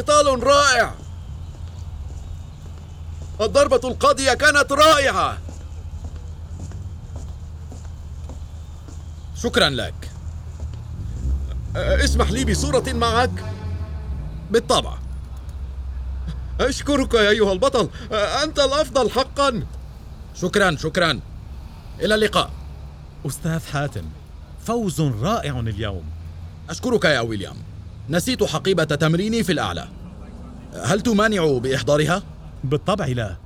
قتال رائع. الضربة القاضية كانت رائعة. شكرا لك. اسمح لي بصورة معك. بالطبع. أشكرك يا أيها البطل. أنت الأفضل حقا. شكرا شكرا. إلى اللقاء. أستاذ حاتم فوز رائع اليوم. أشكرك يا ويليام. نسيت حقيبة تمريني في الأعلى. هل تمانع بإحضارها؟ بالطبع لا.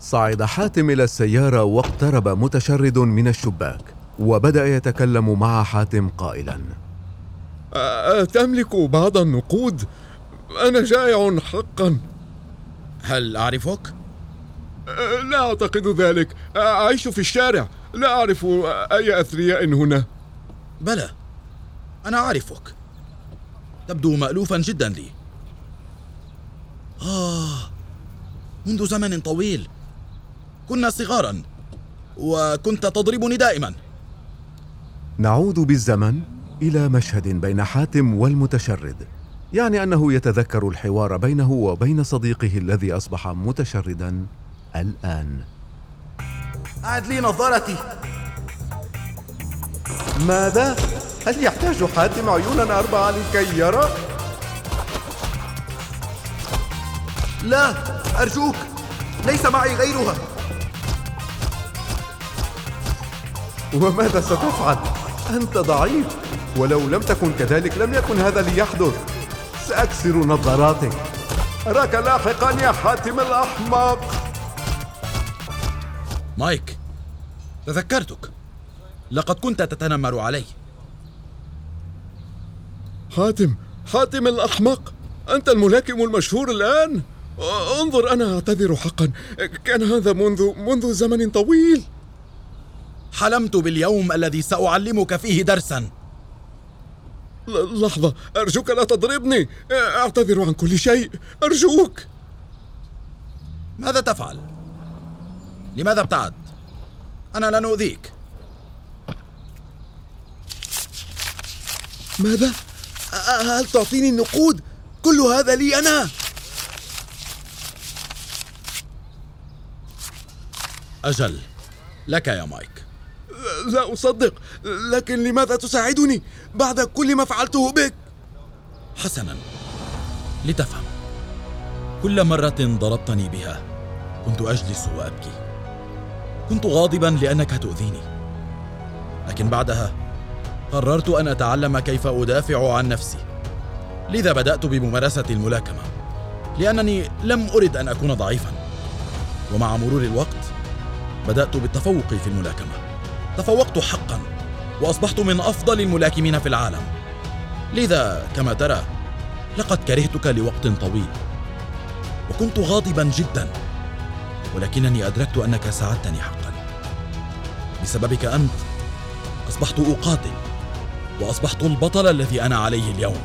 صعد حاتم إلى السيارة واقترب متشرد من الشباك وبدأ يتكلم مع حاتم قائلا. تملك بعض النقود؟ أنا جائع حقا. هل أعرفك؟ لا أعتقد ذلك. أعيش في الشارع. لا أعرف أي أثرياء هنا. بلى. أنا أعرفك. تبدو مألوفا جدا لي. آه منذ زمن طويل كنا صغارا وكنت تضربني دائما. نعود بالزمن إلى مشهد بين حاتم والمتشرد يعني أنه يتذكر الحوار بينه وبين صديقه الذي أصبح متشردا الآن. أعد لي نظارتي. ماذا؟ هل يحتاج حاتم عيونا أربعة لكي يرى؟ لا أرجوك ليس معي غيرها. وماذا ستفعل؟ أنت ضعيف ولو لم تكن كذلك لم يكن هذا ليحدث. سأكسر نظاراتك أراك لاحقا يا حاتم الأحمق. مايك تذكرتك. لقد كنت تتنمر علي. حاتم حاتم الأحمق أنت الملاكم المشهور الآن؟ انظر أنا أعتذر حقا. كان هذا منذ منذ زمن طويل. حلمت باليوم الذي سأعلمك فيه درسا. لحظة أرجوك لا تضربني. أعتذر عن كل شيء. أرجوك. ماذا تفعل؟ لماذا ابتعد؟ أنا لن أؤذيك ماذا؟ هل تعطيني النقود؟ كل هذا لي أنا. أجل لك يا مايك. لا أصدق لكن لماذا تساعدني بعد كل ما فعلته بك؟ حسنا لتفهم. كل مرة ضربتني بها كنت أجلس وأبكي. كنت غاضبا لأنك تؤذيني. لكن بعدها قررت أن أتعلم كيف أدافع عن نفسي. لذا بدأت بممارسة الملاكمة لأنني لم أرد أن أكون ضعيفا. ومع مرور الوقت بدأت بالتفوق في الملاكمة. تفوقت حقا وأصبحت من أفضل الملاكمين في العالم. لذا كما ترى لقد كرهتك لوقت طويل. وكنت غاضبا جدا ولكنني أدركت أنك ساعدتني حقا. بسببك أنت أصبحت أقاتل. وأصبحت البطل الذي أنا عليه اليوم.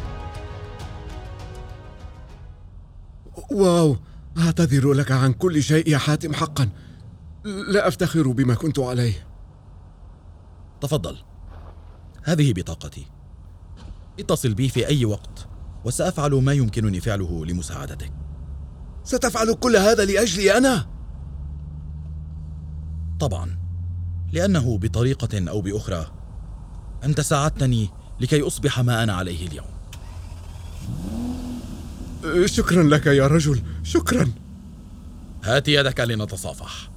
واو أعتذر لك عن كل شيء يا حاتم حقا. لا أفتخر بما كنت عليه. تفضل. هذه بطاقتي. اتصل بي في أي وقت وسأفعل ما يمكنني فعله لمساعدتك. ستفعل كل هذا لأجلي أنا؟ طبعا لأنه بطريقة أو بأخرى أنت ساعدتني لكي أصبح ما أنا عليه اليوم. شكرا لك يا رجل شكرا. هات يدك لنتصافح.